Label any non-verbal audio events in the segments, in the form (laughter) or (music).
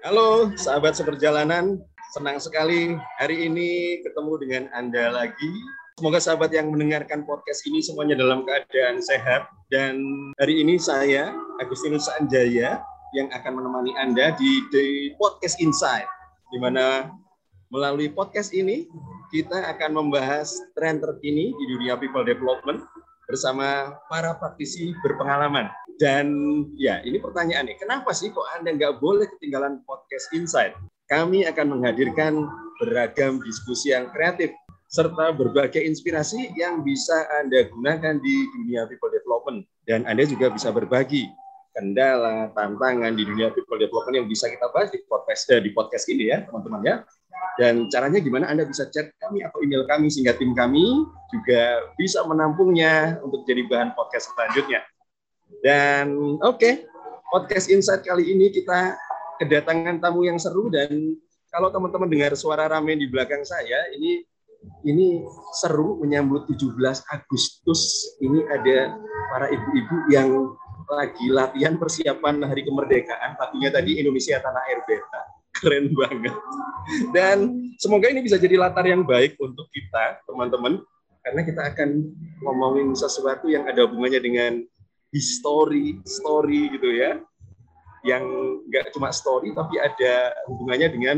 Halo sahabat seperjalanan, senang sekali hari ini ketemu dengan Anda lagi. Semoga sahabat yang mendengarkan podcast ini semuanya dalam keadaan sehat. Dan hari ini saya, Agustinus Sanjaya, yang akan menemani Anda di, di Podcast Insight, di mana melalui podcast ini kita akan membahas tren terkini di dunia people development bersama para praktisi berpengalaman. Dan ya, ini pertanyaan nih, kenapa sih kok Anda nggak boleh ketinggalan podcast Insight? Kami akan menghadirkan beragam diskusi yang kreatif serta berbagai inspirasi yang bisa Anda gunakan di dunia people development. Dan Anda juga bisa berbagi kendala, tantangan di dunia people development yang bisa kita bahas di podcast eh, di podcast ini ya, teman-teman ya. Dan caranya gimana Anda bisa chat kami atau email kami sehingga tim kami juga bisa menampungnya untuk jadi bahan podcast selanjutnya. Dan oke, okay, podcast Insight kali ini kita kedatangan tamu yang seru dan kalau teman-teman dengar suara rame di belakang saya, ini ini seru menyambut 17 Agustus. Ini ada para ibu-ibu yang lagi latihan persiapan hari kemerdekaan. Tadinya tadi Indonesia Tanah Air Beta. Keren banget. Dan semoga ini bisa jadi latar yang baik untuk kita, teman-teman. Karena kita akan ngomongin sesuatu yang ada hubungannya dengan history, story gitu ya. Yang nggak cuma story, tapi ada hubungannya dengan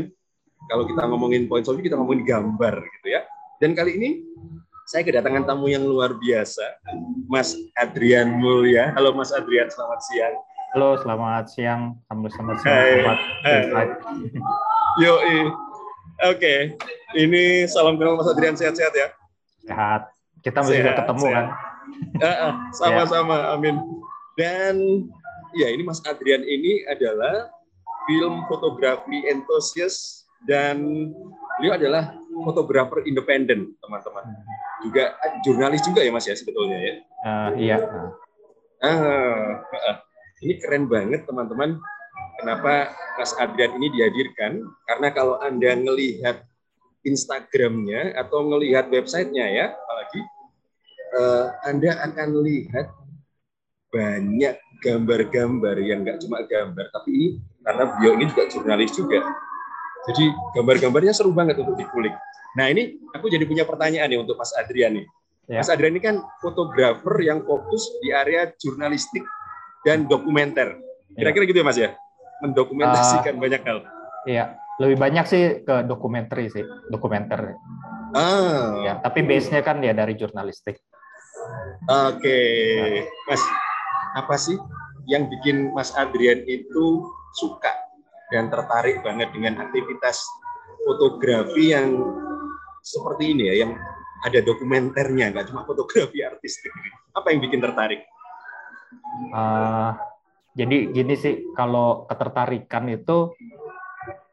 kalau kita ngomongin point of view, kita ngomongin gambar gitu ya. Dan kali ini saya kedatangan tamu yang luar biasa, Mas Adrian Mulya. Halo Mas Adrian, selamat siang. Halo, selamat siang. Halo, selamat siang. Hai. Yo, Oke, okay. ini salam kenal Mas Adrian sehat-sehat ya. Sehat. Kita masih sehat, ketemu sehat. kan? Sama-sama, ya. amin. Dan ya ini Mas Adrian ini adalah film fotografi entusias dan beliau adalah fotografer independen, teman-teman. Juga jurnalis juga ya Mas ya sebetulnya ya. Uh, iya. Ah, ini keren banget teman-teman. Kenapa Mas Adrian ini dihadirkan? Karena kalau Anda ngelihat Instagramnya atau ngelihat websitenya ya, apalagi uh, Anda akan lihat banyak gambar-gambar yang nggak cuma gambar, tapi ini karena beliau ini juga jurnalis juga jadi gambar-gambarnya seru banget untuk dikulik. Nah ini aku jadi punya pertanyaan nih untuk Mas Adrian nih. Ya. Mas Adrian ini kan fotografer yang fokus di area jurnalistik dan dokumenter. Kira-kira ya. gitu ya Mas ya? Mendokumentasikan uh, banyak hal. Iya, lebih banyak sih ke dokumenter sih, dokumenter. Ah. Ya, tapi base-nya kan ya dari jurnalistik. Oke, okay. Mas, apa sih yang bikin Mas Adrian itu suka dan tertarik banget dengan aktivitas fotografi yang seperti ini ya, yang ada dokumenternya, nggak cuma fotografi artistik. Apa yang bikin tertarik? Uh, jadi gini sih, kalau ketertarikan itu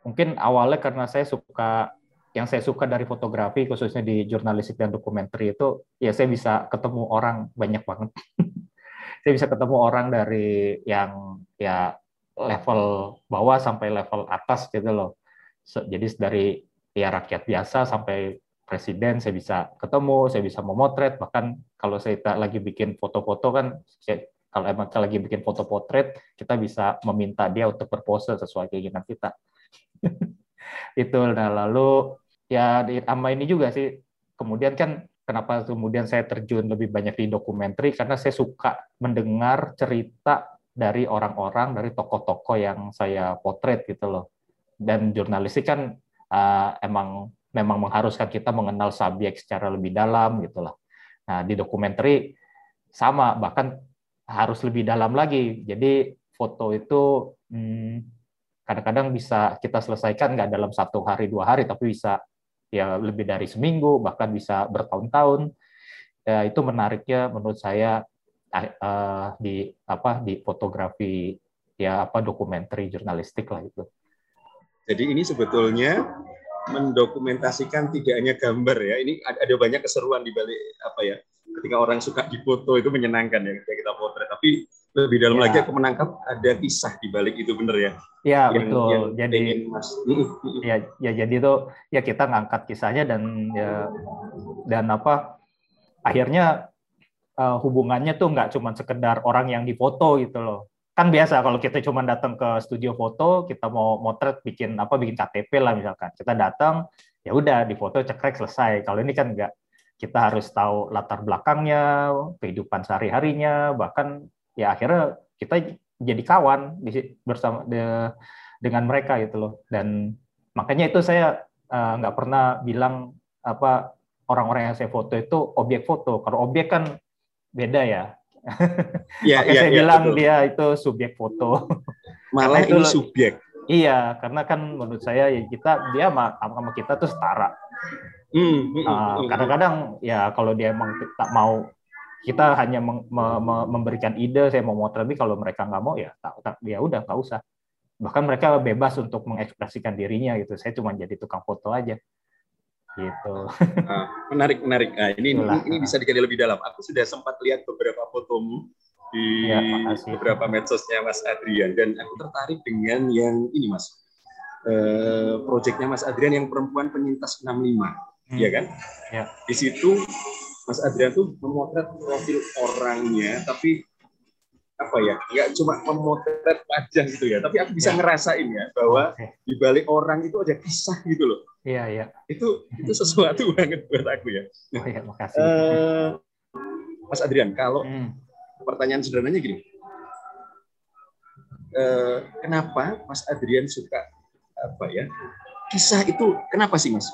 mungkin awalnya karena saya suka yang saya suka dari fotografi khususnya di jurnalistik dan dokumenter itu ya saya bisa ketemu orang banyak banget. (laughs) saya bisa ketemu orang dari yang ya level bawah sampai level atas gitu loh. Jadi dari ya rakyat biasa sampai presiden saya bisa ketemu, saya bisa memotret, bahkan kalau saya lagi bikin foto-foto kan, saya, kalau emang kita lagi bikin foto potret, kita bisa meminta dia untuk berpose sesuai keinginan kita. (laughs) itu nah lalu ya sama ini juga sih kemudian kan kenapa kemudian saya terjun lebih banyak di dokumenter karena saya suka mendengar cerita dari orang-orang, dari tokoh-tokoh yang saya potret gitu loh. Dan jurnalistik kan uh, emang memang mengharuskan kita mengenal subjek secara lebih dalam gitu lah. Nah di dokumenter sama bahkan harus lebih dalam lagi. Jadi foto itu hmm, kadang-kadang bisa kita selesaikan nggak dalam satu hari dua hari, tapi bisa ya lebih dari seminggu bahkan bisa bertahun-tahun. Ya, itu menariknya menurut saya uh, di apa di fotografi ya apa dokumenter jurnalistik lah itu. Jadi ini sebetulnya mendokumentasikan tidak hanya gambar ya. Ini ada banyak keseruan di balik apa ya. Ketika orang suka difoto itu menyenangkan ya ketika kita potret. Tapi lebih dalam ya. lagi aku menangkap ada kisah di balik itu bener ya. Iya betul. Yang jadi mas. ya ya jadi itu ya kita ngangkat kisahnya dan ya dan apa akhirnya uh, hubungannya tuh nggak cuma sekedar orang yang difoto gitu loh. kan biasa kalau kita cuma datang ke studio foto kita mau motret bikin apa bikin KTP lah misalkan kita datang ya udah di foto cekrek selesai kalau ini kan enggak kita harus tahu latar belakangnya kehidupan sehari harinya bahkan ya akhirnya kita jadi kawan di, bersama de, dengan mereka gitu loh dan makanya itu saya uh, nggak pernah bilang apa orang-orang yang saya foto itu objek foto kalau objek kan beda ya (laughs) Ya, ya, saya ya, bilang betul. dia itu subjek foto. (laughs) Malah itu, ini subjek. Iya, karena kan menurut saya ya kita dia sama, sama kita tuh setara. Hmm, hmm, uh, kadang-kadang ya kalau dia emang tak mau kita hanya meng, me, me, memberikan ide saya mau motret tapi kalau mereka nggak mau ya tak, tak ya udah nggak usah bahkan mereka bebas untuk mengekspresikan dirinya gitu saya cuma jadi tukang foto aja gitu. Nah, menarik menarik. Nah, ini ini, ini bisa digali lebih dalam. Aku sudah sempat lihat beberapa fotomu di ya, beberapa medsosnya Mas Adrian dan aku tertarik dengan yang ini Mas. Uh, proyeknya Mas Adrian yang perempuan penyintas 65, hmm. ya kan? Ya. Di situ Mas Adrian tuh memotret profil orangnya, tapi apa ya nggak cuma memotret wajah gitu ya tapi aku bisa ya. ngerasain ya bahwa okay. di balik orang itu ada kisah gitu loh iya iya itu itu sesuatu (laughs) banget buat aku ya oh, iya, makasih uh, Mas Adrian kalau hmm. pertanyaan sederhananya gini uh, kenapa Mas Adrian suka apa ya kisah itu kenapa sih Mas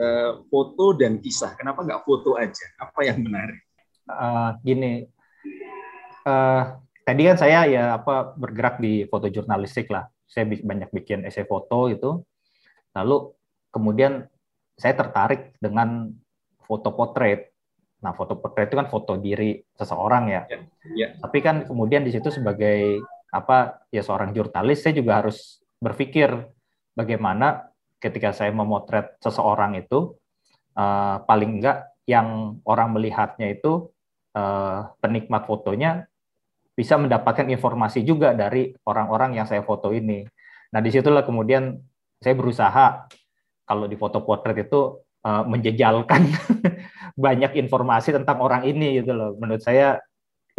uh, foto dan kisah kenapa nggak foto aja apa yang menarik uh, gini uh, tadi kan saya ya apa bergerak di foto jurnalistik lah. Saya banyak bikin esai foto itu. Lalu kemudian saya tertarik dengan foto potret. Nah, foto potret itu kan foto diri seseorang ya. ya, ya. Tapi kan kemudian di situ sebagai apa ya seorang jurnalis saya juga harus berpikir bagaimana ketika saya memotret seseorang itu uh, paling enggak yang orang melihatnya itu uh, penikmat fotonya bisa mendapatkan informasi juga dari orang-orang yang saya foto ini. Nah, di situlah kemudian saya berusaha kalau di foto potret itu uh, menjejalkan (laughs) banyak informasi tentang orang ini gitu loh. Menurut saya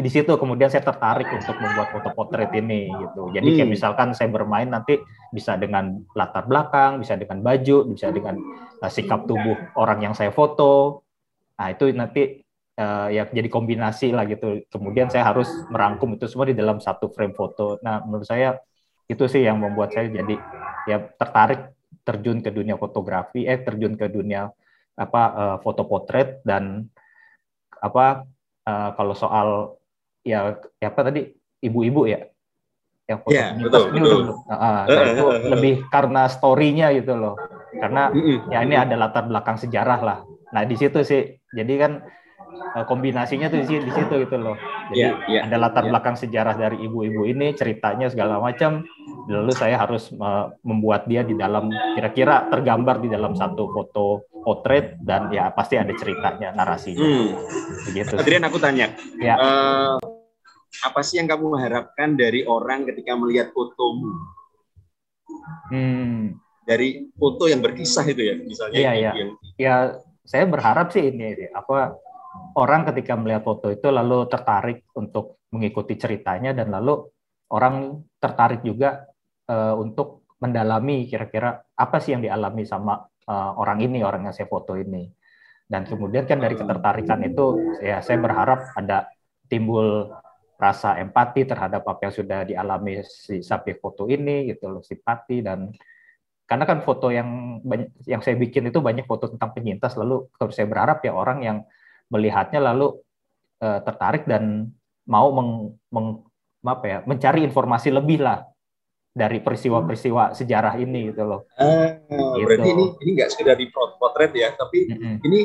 di situ kemudian saya tertarik untuk membuat foto potret ini gitu. Jadi kayak hmm. misalkan saya bermain nanti bisa dengan latar belakang, bisa dengan baju, bisa dengan uh, sikap tubuh orang yang saya foto. Nah, itu nanti uh, ya jadi kombinasi lah gitu. Kemudian saya harus merangkum itu semua di dalam satu frame foto. Nah, menurut saya itu sih yang membuat saya jadi ya tertarik terjun ke dunia fotografi, eh terjun ke dunia apa uh, foto potret dan apa uh, kalau soal ya, ya apa tadi ibu-ibu ya yang foto yeah, betul, betul. Uh, uh, itu lebih karena story-nya gitu loh karena ya ini ada latar belakang sejarah lah nah di situ sih jadi kan Eh, kombinasinya tuh di, di situ gitu loh. Jadi yeah, yeah, ada latar yeah. belakang sejarah dari ibu-ibu ini, ceritanya segala macam. Lalu saya harus uh, membuat dia di dalam kira-kira tergambar di dalam satu foto potret dan ya pasti ada ceritanya, narasinya. Hmm. Begitu. Adrian aku tanya. Ya. Uh, apa sih yang kamu harapkan dari orang ketika melihat fotomu? Hmm. Dari foto yang berkisah itu ya, misalnya. Iya, iya. Ya, saya berharap sih ini apa orang ketika melihat foto itu lalu tertarik untuk mengikuti ceritanya dan lalu orang tertarik juga uh, untuk mendalami kira-kira apa sih yang dialami sama uh, orang ini orang yang saya foto ini dan kemudian kan dari ketertarikan itu ya saya berharap ada timbul rasa empati terhadap apa yang sudah dialami si subjek foto ini gitu loh simpati dan karena kan foto yang yang saya bikin itu banyak foto tentang penyintas lalu terus saya berharap ya orang yang melihatnya lalu uh, tertarik dan mau meng, meng, apa ya mencari informasi lebih lah dari peristiwa-peristiwa sejarah ini gitu loh. Ah, gitu. Berarti ini ini nggak sekedar di potret ya, tapi mm -hmm. ini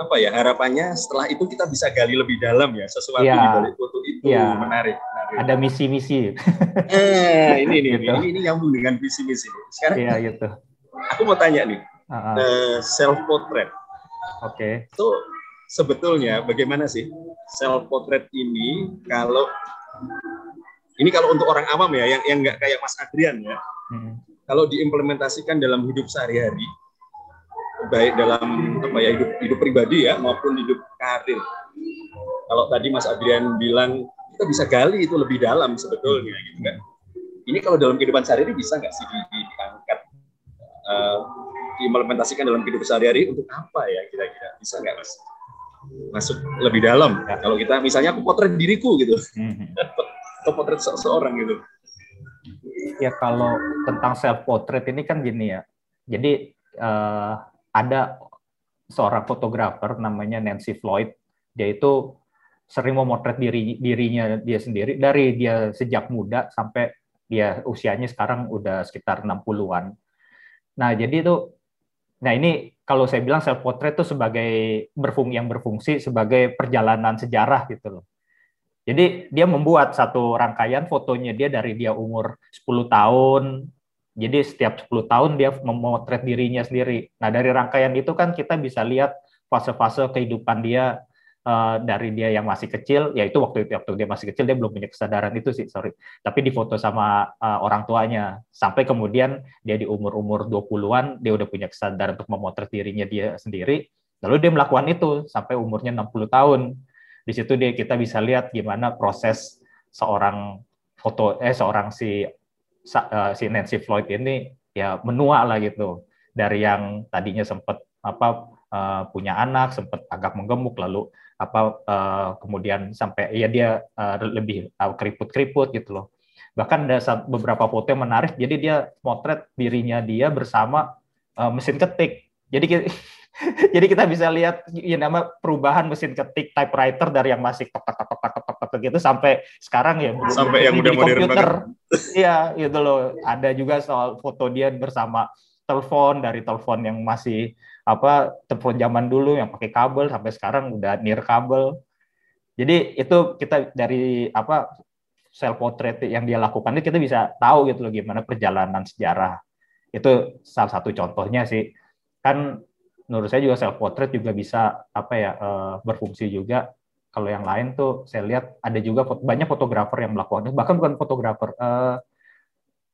apa ya harapannya setelah itu kita bisa gali lebih dalam ya sesuatu ya, di balik foto itu ya, menarik, menarik. Ada misi-misi. eh ini ini, gitu. ini ini nyambung dengan visi-misi. Sekarang ya, gitu. Aku mau tanya nih, uh -huh. uh, self portrait. Oke. Okay. Itu sebetulnya bagaimana sih self portrait ini kalau ini kalau untuk orang awam ya yang yang nggak kayak Mas Adrian ya hmm. kalau diimplementasikan dalam hidup sehari-hari baik dalam apa ya hidup hidup pribadi ya maupun hidup karir kalau tadi Mas Adrian bilang kita bisa gali itu lebih dalam sebetulnya gitu kan. Ini kalau dalam kehidupan sehari-hari bisa nggak sih di, di, diangkat uh, diimplementasikan dalam kehidupan sehari-hari untuk apa ya kira-kira bisa nggak mas? Masuk lebih dalam. Ya. Kalau kita misalnya aku potret diriku gitu, mm-hmm. (laughs) atau potret seseorang gitu. Ya kalau tentang self portrait ini kan gini ya. Jadi uh, ada seorang fotografer namanya Nancy Floyd. Dia itu sering memotret diri dirinya dia sendiri dari dia sejak muda sampai dia usianya sekarang udah sekitar 60-an. Nah, jadi itu nah ini kalau saya bilang self portrait itu sebagai berfungsi yang berfungsi sebagai perjalanan sejarah gitu loh. Jadi dia membuat satu rangkaian fotonya dia dari dia umur 10 tahun. Jadi setiap 10 tahun dia memotret dirinya sendiri. Nah, dari rangkaian itu kan kita bisa lihat fase-fase kehidupan dia uh, dari dia yang masih kecil, yaitu waktu itu waktu dia masih kecil dia belum punya kesadaran itu sih, sorry. Tapi difoto sama uh, orang tuanya sampai kemudian dia di umur-umur 20-an dia udah punya kesadaran untuk memotret dirinya dia sendiri. Lalu dia melakukan itu sampai umurnya 60 tahun. Di situ dia kita bisa lihat gimana proses seorang foto eh seorang si uh, si Nancy Floyd ini ya menua lah gitu. Dari yang tadinya sempat apa uh, punya anak, sempat agak menggemuk lalu apa uh, kemudian sampai ya dia lebih keriput-keriput gitu loh. Bahkan ada beberapa foto yang menarik, jadi dia motret dirinya dia bersama mesin ketik. Jadi (laughs) jadi kita bisa lihat ya nama perubahan mesin ketik typewriter dari yang masih tok tok tok tok tok gitu sampai sekarang ya sampai yang udah modern komputer. Iya, gitu loh. Ada juga soal foto dia bersama telepon dari telepon yang masih apa telepon zaman dulu yang pakai kabel sampai sekarang udah near kabel. Jadi itu kita dari apa self portrait yang dia lakukan itu kita bisa tahu gitu loh gimana perjalanan sejarah. Itu salah satu contohnya sih. Kan menurut saya juga self portrait juga bisa apa ya uh, berfungsi juga. Kalau yang lain tuh saya lihat ada juga banyak fotografer yang melakukan bahkan bukan fotografer uh,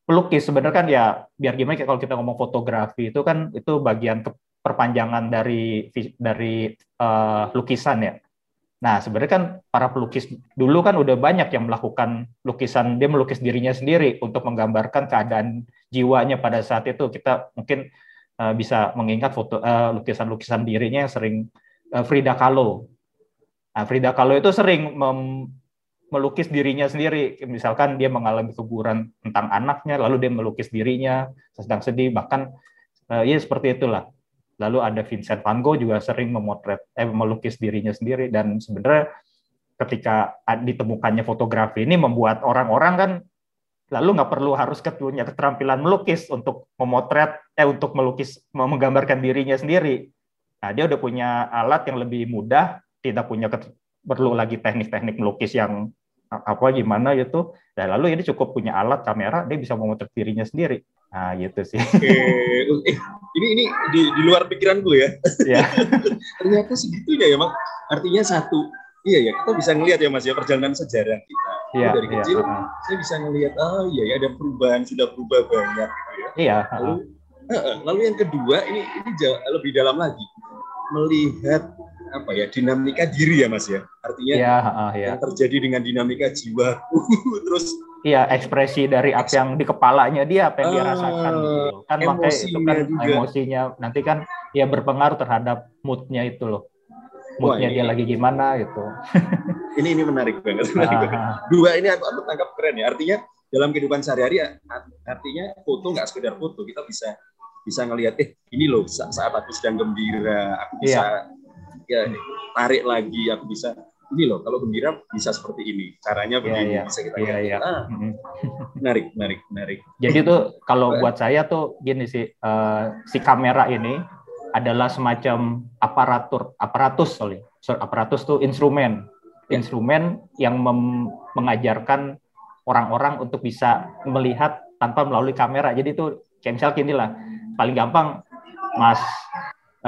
pelukis sebenarnya kan ya biar gimana kalau kita ngomong fotografi itu kan itu bagian perpanjangan dari dari uh, lukisan ya. Nah, sebenarnya kan para pelukis dulu kan udah banyak yang melakukan lukisan, dia melukis dirinya sendiri untuk menggambarkan keadaan jiwanya pada saat itu. Kita mungkin uh, bisa mengingat foto uh, lukisan-lukisan dirinya yang sering uh, Frida Kahlo. Nah, Frida Kahlo itu sering mem melukis dirinya sendiri. Misalkan dia mengalami keguguran tentang anaknya, lalu dia melukis dirinya sedang sedih, bahkan uh, ya seperti itulah Lalu ada Vincent van Gogh juga sering memotret, eh, melukis dirinya sendiri dan sebenarnya ketika ditemukannya fotografi ini membuat orang-orang kan lalu nggak perlu harus punya keterampilan melukis untuk memotret, eh untuk melukis, menggambarkan dirinya sendiri. Nah dia udah punya alat yang lebih mudah, tidak punya perlu lagi teknik-teknik melukis yang apa gimana gitu. Dan lalu ini cukup punya alat kamera, dia bisa memotret dirinya sendiri. Nah, gitu sih. Oke. Eh, ini ini di, di luar pikiran gue ya. Iya. (laughs) Ternyata segitunya ya, Mak. Artinya satu, iya ya, kita bisa ngelihat ya Mas ya perjalanan sejarah kita. Iya, dari iya, kecil iya. saya bisa ngelihat oh iya ya ada perubahan, sudah berubah banyak gitu ya. Iya, Lalu uh, lalu yang kedua ini ini jauh, lebih dalam lagi. Melihat apa ya dinamika diri ya mas ya artinya ya, uh, ya. yang terjadi dengan dinamika jiwa (laughs) terus Iya, ekspresi dari apa yang di kepalanya dia, apa yang dia ah, rasakan gitu. Kan makanya itu kan juga. emosinya nanti kan ya berpengaruh terhadap moodnya itu loh. Moodnya dia lagi gimana gitu. (laughs) ini ini menarik banget. Menarik ah. Dua ini aku, aku tangkap keren ya. Artinya dalam kehidupan sehari-hari artinya foto nggak sekedar foto, kita bisa bisa ngelihat eh ini loh saat, aku sedang gembira, aku bisa iya. Ya tarik lagi, aku bisa ini loh kalau gembira bisa seperti ini caranya iya, begini yeah, bisa kita yeah, yeah. Ah, menarik menarik menarik. Jadi tuh kalau buat saya tuh gini sih uh, si kamera ini adalah semacam aparatur aparatus sorry aparatus tuh instrumen. Yeah. instrumen yang mengajarkan orang-orang untuk bisa melihat tanpa melalui kamera. Jadi tuh kayak misal gini lah paling gampang mas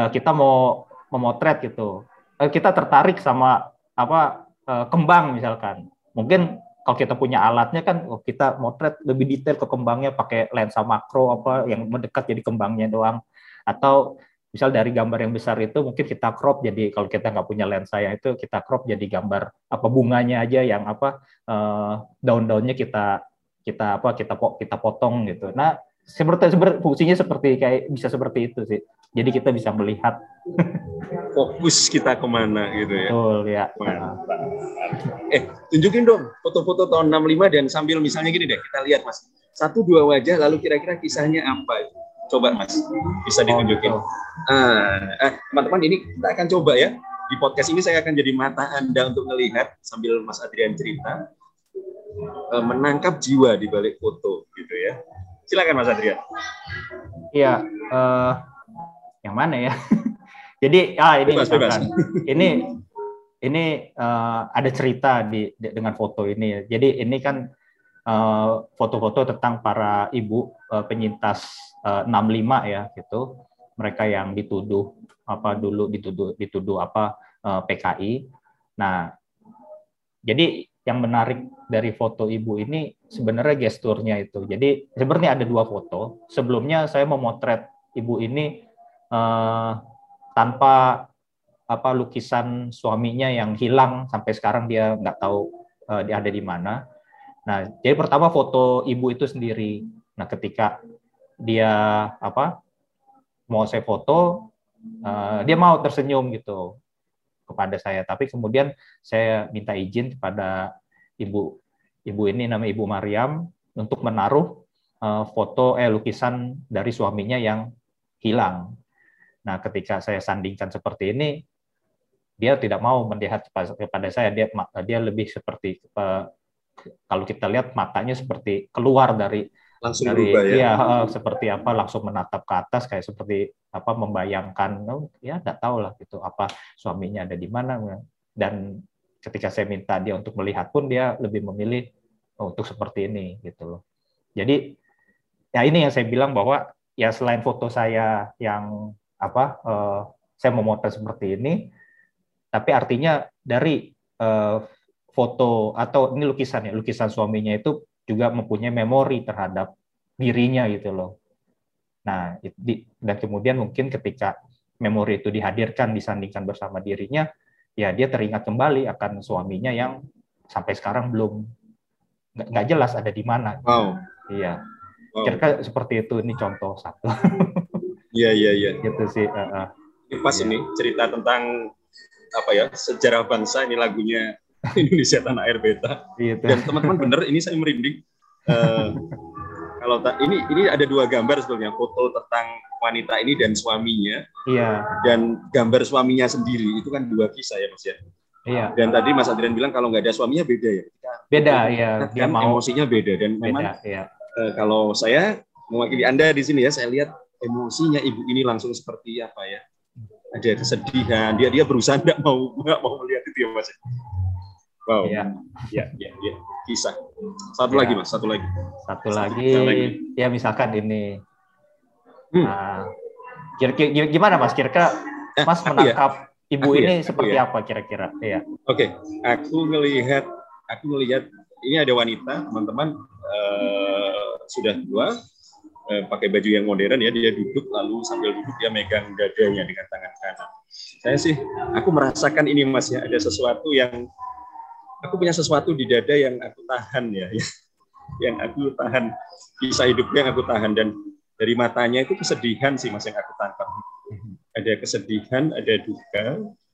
uh, kita mau memotret gitu uh, kita tertarik sama apa uh, kembang misalkan. Mungkin kalau kita punya alatnya kan oh, kita motret lebih detail ke kembangnya pakai lensa makro apa yang mendekat jadi kembangnya doang atau misal dari gambar yang besar itu mungkin kita crop jadi kalau kita nggak punya lensa yang itu kita crop jadi gambar apa bunganya aja yang apa uh, daun-daunnya kita kita apa kita kita potong gitu. Nah seperti seperti fungsinya seperti kayak bisa seperti itu sih. Jadi kita bisa melihat fokus kita ke mana gitu ya. Betul ya. Eh tunjukin dong foto-foto tahun 65 dan sambil misalnya gini deh kita lihat mas satu dua wajah lalu kira-kira kisahnya apa Coba Mas, bisa ditunjukin. Oh, ah, eh, teman-teman ini kita akan coba ya. Di podcast ini saya akan jadi mata Anda untuk melihat sambil Mas Adrian cerita eh, menangkap jiwa di balik foto gitu ya. Silakan Mas Adrian. Iya, uh, yang mana ya? (laughs) jadi ah ini bebas, bebas. ini ini uh, ada cerita di, di dengan foto ini. Jadi ini kan foto-foto uh, tentang para ibu uh, penyintas 65 eh, ya gitu mereka yang dituduh apa dulu dituduh dituduh apa uh, eh, PKI. Nah, jadi yang menarik dari foto ibu ini sebenarnya gesturnya itu. Jadi sebenarnya ada dua foto. Sebelumnya saya memotret ibu ini uh, tanpa apa lukisan suaminya yang hilang sampai sekarang dia nggak tahu uh, dia ada di mana. Nah, jadi pertama foto ibu itu sendiri. Nah, ketika dia apa mau saya foto uh, dia mau tersenyum gitu kepada saya tapi kemudian saya minta izin kepada ibu ibu ini namanya ibu Mariam untuk menaruh uh, foto eh lukisan dari suaminya yang hilang nah ketika saya sandingkan seperti ini dia tidak mau melihat kepada saya dia dia lebih seperti uh, kalau kita lihat matanya seperti keluar dari langsung dari, berubah ya. Iya, seperti apa langsung menatap ke atas kayak seperti apa membayangkan oh, ya nggak tahu lah gitu apa suaminya ada di mana dan ketika saya minta dia untuk melihat pun dia lebih memilih oh, untuk seperti ini gitu loh. Jadi ya ini yang saya bilang bahwa ya selain foto saya yang apa uh, saya memotret seperti ini tapi artinya dari uh, foto atau ini lukisan ya lukisan suaminya itu juga mempunyai memori terhadap dirinya gitu loh. Nah, dan kemudian mungkin ketika memori itu dihadirkan disandingkan bersama dirinya, ya dia teringat kembali akan suaminya yang sampai sekarang belum nggak jelas ada di mana. Wow. Iya. Wow. Kira-kira seperti itu ini contoh satu. (laughs) Iya iya iya. Gitu sih. Uh, uh. Pas iya. ini cerita tentang apa ya sejarah bangsa ini lagunya (laughs) Indonesia Tanah Air Beta. Gitu. Dan teman-teman bener ini saya merinding. Uh, (laughs) kalau ini ini ada dua gambar sebetulnya foto tentang wanita ini dan suaminya. Iya. Dan gambar suaminya sendiri itu kan dua kisah ya Mas ya. Iya. Dan tadi Mas Adrian bilang kalau nggak ada suaminya beda ya. beda ya. Dia kan mau emosinya beda dan beda, memang iya. uh, kalau saya mewakili Anda di sini ya saya lihat emosinya ibu ini langsung seperti apa ya. Ada kesedihan, dia dia berusaha nggak mau nggak mau melihat itu ya Mas. Wow. Iya. Iya, iya, iya. Kisah. Satu ya. lagi, Mas, satu lagi. Satu, lagi, lagi. Ya misalkan ini. Hmm. Nah, kira-kira gimana Mas? Kira-kira Mas (laughs) menangkap ya? ibu aku ini ya? seperti ya? apa kira-kira? Iya. Oke, okay. aku ngelihat aku ngelihat ini ada wanita, teman-teman uh, sudah tua, uh, pakai baju yang modern ya, dia duduk lalu sambil duduk dia megang dadanya dengan tangan kanan. Saya sih, aku merasakan ini Mas ya, ada sesuatu yang aku punya sesuatu di dada yang aku tahan ya, (laughs) yang aku tahan kisah hidupnya yang aku tahan dan dari matanya itu kesedihan sih mas yang aku tangkap. Ada kesedihan, ada duka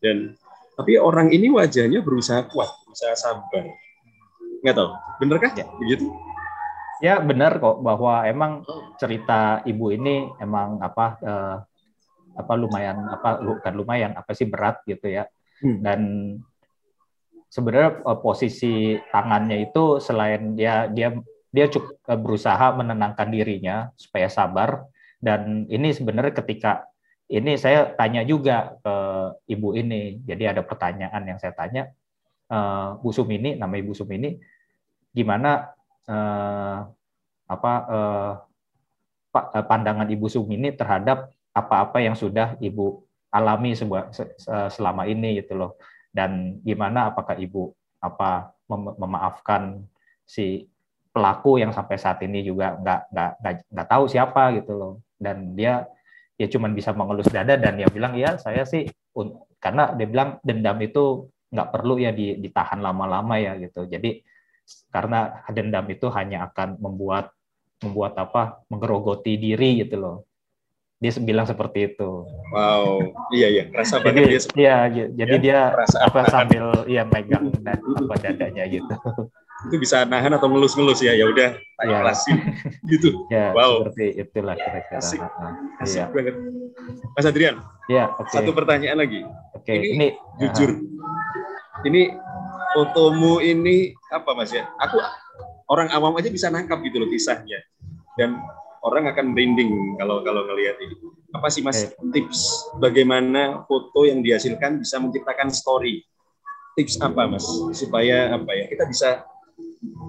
dan tapi orang ini wajahnya berusaha kuat, berusaha sabar. Nggak tahu, benerkah ya. begitu? Ya benar kok bahwa emang cerita ibu ini emang apa eh, apa lumayan apa bukan lumayan apa sih berat gitu ya. Hmm. Dan sebenarnya uh, posisi tangannya itu selain dia dia dia cukup uh, berusaha menenangkan dirinya supaya sabar dan ini sebenarnya ketika ini saya tanya juga ke ibu ini jadi ada pertanyaan yang saya tanya uh, Bu Sumini nama Ibu Sumini gimana uh, apa uh, pandangan Ibu Sumini terhadap apa-apa yang sudah Ibu alami sebuah, selama ini gitu loh dan gimana apakah ibu apa mem memaafkan si pelaku yang sampai saat ini juga nggak nggak nggak tahu siapa gitu loh dan dia ya cuman bisa mengelus dada dan dia bilang ya saya sih karena dia bilang dendam itu nggak perlu ya ditahan lama-lama ya gitu. Jadi karena dendam itu hanya akan membuat membuat apa menggerogoti diri gitu loh dia bilang seperti itu. Wow, iya iya, rasa banget dia. Iya, jadi ya, dia apa (laughs) sambil ya megang dan apa dadanya gitu. Itu bisa nahan atau ngelus-ngelus ya, ya udah, ya. (laughs) gitu. Ya, wow. seperti itulah kira-kira. Asik, asik ya. banget. Mas Adrian, ya. Okay. Satu pertanyaan lagi. Oke, okay. ini, ini jujur. Uh, ini fotomu ini apa Mas ya? Aku orang awam aja bisa nangkap gitu loh kisahnya. Dan orang akan merinding kalau kalau ngelihat ini. Apa sih Mas tips bagaimana foto yang dihasilkan bisa menciptakan story? Tips apa Mas supaya apa ya kita bisa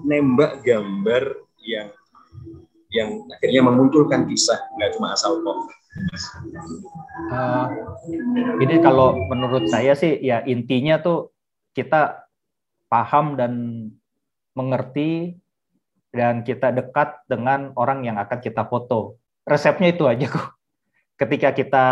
nembak gambar yang yang akhirnya memunculkan kisah nggak cuma asal kok. Uh, ini kalau menurut saya sih ya intinya tuh kita paham dan mengerti dan kita dekat dengan orang yang akan kita foto. Resepnya itu aja kok. Ketika kita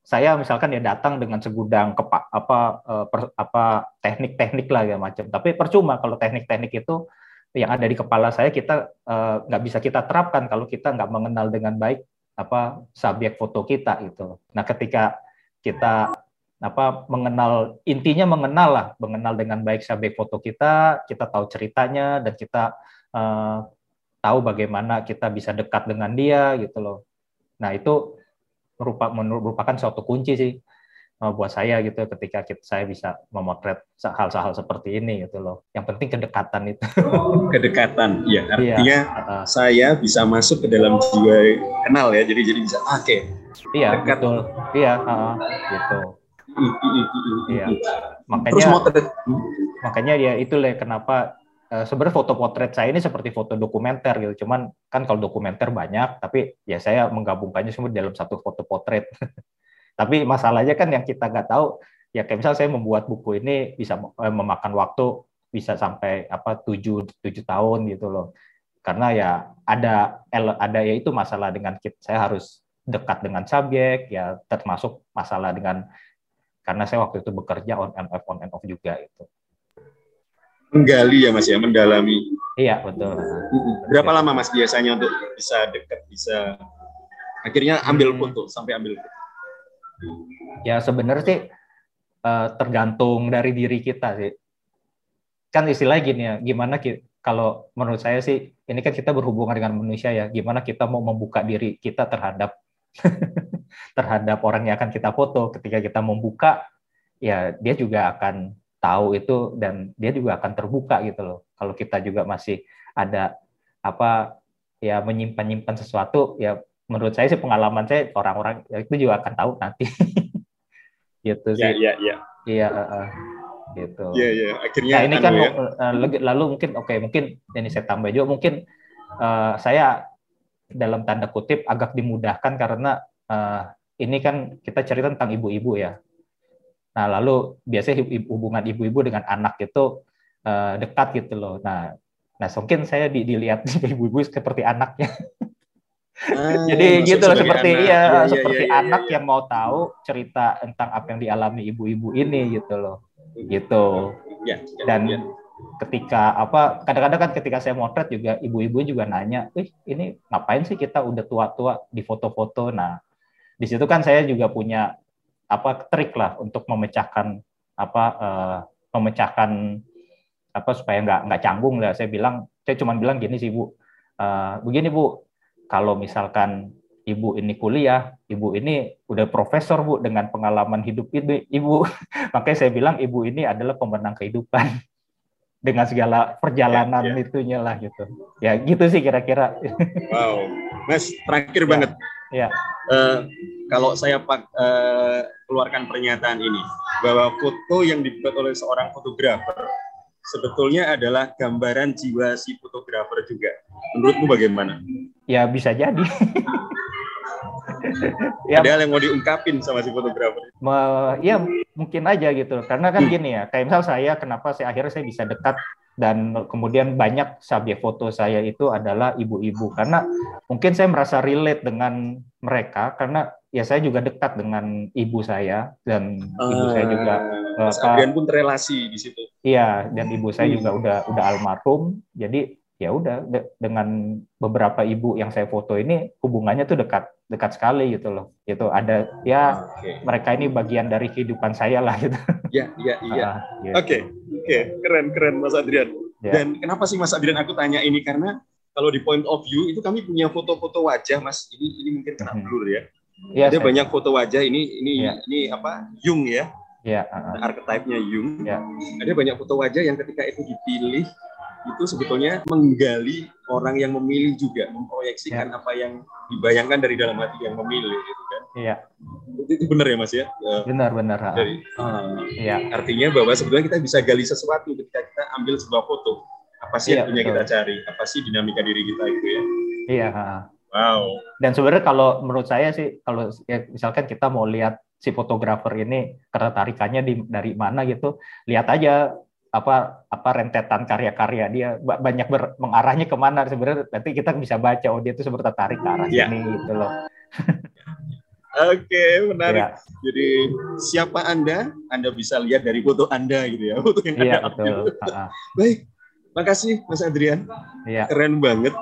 saya misalkan ya datang dengan segudang kepa, apa eh, per, apa teknik-teknik lah ya macam. Tapi percuma kalau teknik-teknik itu yang ada di kepala saya kita eh, nggak uh, bisa kita terapkan kalau kita nggak mengenal dengan baik apa subjek foto kita itu. Nah ketika kita apa mengenal intinya mengenal lah mengenal dengan baik subjek foto kita kita tahu ceritanya dan kita uh, tahu bagaimana kita bisa dekat dengan dia gitu loh. Nah itu merupakan merupakan suatu kunci sih uh, buat saya gitu ketika kita, saya bisa memotret hal-hal seperti ini gitu loh. Yang penting kedekatan itu. (laughs) kedekatan, ya artinya iya, uh, saya bisa masuk ke dalam jiwa kenal ya. Jadi jadi bisa ah, oke. Okay. Iya dekat. betul. Iya uh, gitu. Iya. Makanya Terus motret. makanya ya itu lah kenapa uh, sebenarnya foto potret saya ini seperti foto dokumenter gitu. Cuman kan kalau dokumenter banyak, tapi ya saya menggabungkannya semua dalam satu foto potret. (laughs) tapi masalahnya kan yang kita nggak tahu, ya kayak misal saya membuat buku ini bisa eh, memakan waktu bisa sampai apa tujuh tujuh tahun gitu loh. Karena ya ada ada ya itu masalah dengan kita, saya harus dekat dengan subjek ya termasuk masalah dengan karena saya waktu itu bekerja on and off on and off juga itu menggali ya Mas ya, mendalami. Iya, betul. Berapa lama Mas biasanya untuk bisa dekat, bisa akhirnya ambil hmm. foto sampai ambil foto? Ya sebenarnya sih uh, tergantung dari diri kita sih. Kan istilahnya gini ya, gimana kita, kalau menurut saya sih ini kan kita berhubungan dengan manusia ya, gimana kita mau membuka diri kita terhadap (laughs) terhadap orang yang akan kita foto. Ketika kita membuka, ya dia juga akan tahu itu dan dia juga akan terbuka gitu loh. Kalau kita juga masih ada apa ya menyimpan nyimpan sesuatu ya menurut saya sih pengalaman saya orang-orang ya itu juga akan tahu nanti. (laughs) gitu ya, sih. Iya, iya, iya. Iya, uh, gitu. Iya, iya. Akhirnya nah, ini kan ya. uh, lalu mungkin oke, okay, mungkin ini saya tambah juga mungkin uh, saya dalam tanda kutip agak dimudahkan karena uh, ini kan kita cerita tentang ibu-ibu ya. Nah, lalu biasanya hubungan ibu-ibu dengan anak itu uh, dekat gitu loh. Nah, nah mungkin saya di, dilihat (laughs) ibu-ibu seperti anaknya. Ah, Jadi gitu loh seperti anak. iya ya, seperti ya, ya, anak ya, yang mau tahu cerita tentang apa yang dialami ibu-ibu ini gitu loh. Gitu. Ya, ya, Dan ya. ketika apa kadang-kadang kan ketika saya motret juga ibu-ibu juga nanya, "Ih, ini ngapain sih kita udah tua-tua di foto-foto?" Nah, di situ kan saya juga punya apa trik lah untuk memecahkan apa uh, memecahkan apa supaya nggak nggak canggung lah. Saya bilang saya cuma bilang gini sih bu. Uh, begini bu. Kalau misalkan ibu ini kuliah ibu ini udah profesor bu dengan pengalaman hidup itu ibu. (laughs) Makanya saya bilang ibu ini adalah pemenang kehidupan (laughs) dengan segala perjalanan ya, ya. itunya lah gitu. Ya gitu sih kira-kira. Wow. Mas terakhir (laughs) ya. banget ya uh, kalau saya uh, keluarkan pernyataan ini bahwa foto yang dibuat oleh seorang fotografer sebetulnya adalah gambaran jiwa si fotografer juga. Menurutmu bagaimana? Ya bisa jadi. (laughs) ya, Ada yang mau diungkapin sama si fotografer? Ya mungkin aja gitu. Karena kan hmm. gini ya, kayak misal saya kenapa saya akhirnya saya bisa dekat dan kemudian banyak subjek foto saya itu adalah ibu-ibu karena mungkin saya merasa relate dengan mereka karena ya saya juga dekat dengan ibu saya dan uh, ibu saya juga uh, Mas apa, pun terrelasi di situ. Iya, dan ibu saya juga udah udah almarhum. Jadi ya udah de dengan beberapa ibu yang saya foto ini hubungannya tuh dekat dekat sekali gitu loh. Itu ada ya okay. mereka ini bagian dari kehidupan saya lah gitu. Ya, iya, iya. Oke. Oke, keren keren Mas Adrian. Yeah. Dan kenapa sih Mas Adrian aku tanya ini karena kalau di point of view itu kami punya foto-foto wajah Mas. Ini ini mungkin kena hmm. blur ya. Yeah, Ada saya. banyak foto wajah ini ini yeah. ini apa? Jung ya. Ya. Yeah, uh, archetype-nya Jung. Yeah. Ada banyak foto wajah yang ketika itu dipilih itu sebetulnya menggali orang yang memilih juga, memproyeksikan yeah. apa yang dibayangkan dari dalam hati yang memilih gitu kan. Iya. Itu, itu benar ya Mas ya? Benar benar. Dari, uh, iya. Artinya bahwa sebetulnya kita bisa gali sesuatu ketika kita ambil sebuah foto. Apa sih iya, yang punya kita cari? Apa sih dinamika diri kita itu ya? Iya. Wow. Dan sebenarnya kalau menurut saya sih kalau ya, misalkan kita mau lihat si fotografer ini ketertarikannya di dari mana gitu, lihat aja apa apa rentetan karya-karya dia banyak ber, mengarahnya ke mana sebenarnya nanti kita bisa baca oh dia itu sebenarnya tertarik ke arah yeah. sini gitu loh. (laughs) Oke, menarik. Ya. Jadi siapa Anda? Anda bisa lihat dari foto Anda gitu ya, foto yang Iya, betul. (laughs) Baik. Makasih Mas Adrian. Iya. Keren banget.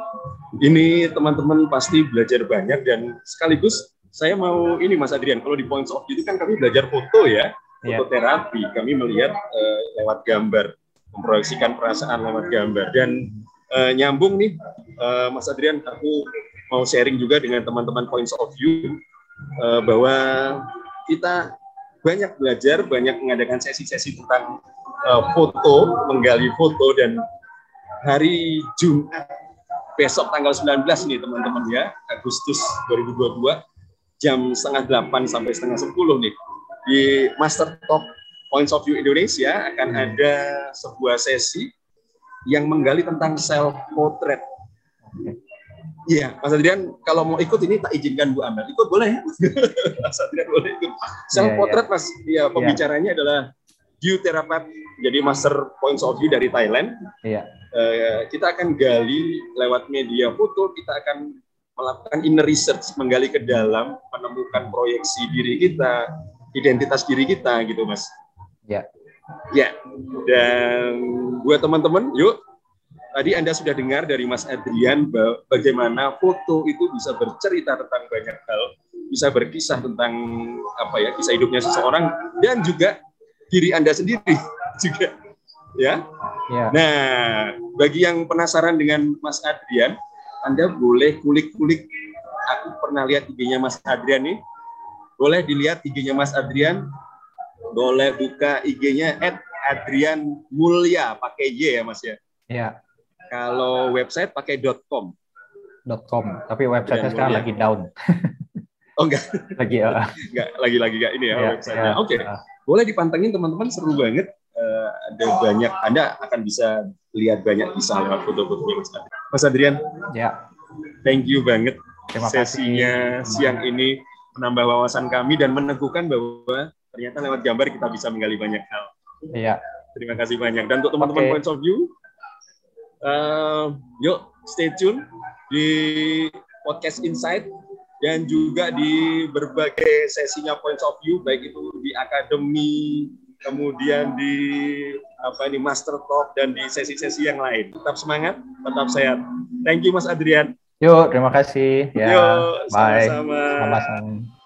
Ini teman-teman pasti belajar banyak dan sekaligus saya mau ini Mas Adrian, kalau di Points of View itu kan kami belajar foto ya, iya. foto terapi. Kami melihat uh, lewat gambar, memproyeksikan perasaan lewat gambar dan uh, nyambung nih uh, Mas Adrian, aku mau sharing juga dengan teman-teman Points of View uh, bahwa kita banyak belajar, banyak mengadakan sesi-sesi tentang uh, foto, menggali foto dan hari Jumat besok tanggal 19 nih teman-teman ya, Agustus 2022 jam setengah delapan sampai setengah sepuluh nih di Master Talk Points of View Indonesia akan ada sebuah sesi yang menggali tentang self portrait. Iya, Mas Adrian, kalau mau ikut ini tak izinkan Bu Amel. Ikut boleh ya? Mas (laughs) Adrian boleh ikut. Self portrait, yeah, yeah. Mas. Iya, iya. pembicaranya yeah. adalah view terapat, jadi master points of view dari Thailand. Iya. Yeah. Uh, kita akan gali lewat media foto, kita akan melakukan inner research, menggali ke dalam, menemukan proyeksi diri kita, identitas diri kita, gitu, Mas. Yeah. Ya. Dan buat teman-teman, yuk Tadi Anda sudah dengar dari Mas Adrian bagaimana foto itu bisa bercerita tentang banyak hal, bisa berkisah tentang apa ya kisah hidupnya seseorang dan juga diri Anda sendiri (laughs) juga, ya. ya. Nah, bagi yang penasaran dengan Mas Adrian, Anda boleh kulik-kulik. Aku pernah lihat IG-nya Mas Adrian nih. Boleh dilihat IG-nya Mas Adrian. Boleh buka IG-nya Adrian Mulya pakai Y ya Mas ya. Iya. Kalau website pakai .com. .com, tapi website sekarang lagi down. oh enggak. Lagi uh, enggak, lagi-lagi enggak ini ya, ya websitenya. Ya, Oke. Okay. Uh. Boleh dipantengin teman-teman seru banget. Uh, ada banyak Anda akan bisa lihat banyak kisah lewat foto-fotonya Mas Adrian. Mas Adrian. Ya. Thank you banget. Terima sesinya kasih. siang ini menambah wawasan kami dan meneguhkan bahwa ternyata lewat gambar kita bisa menggali banyak hal. Iya. Terima kasih banyak. Dan untuk teman-teman okay. points of view, uh, yuk stay tune di podcast Insight dan juga di berbagai sesinya Points of View baik itu di akademi kemudian di apa ini Master Talk dan di sesi-sesi yang lain. Tetap semangat, tetap sehat. Thank you Mas Adrian. Yuk, terima kasih. Ya, Yuk, sama-sama. Sama-sama.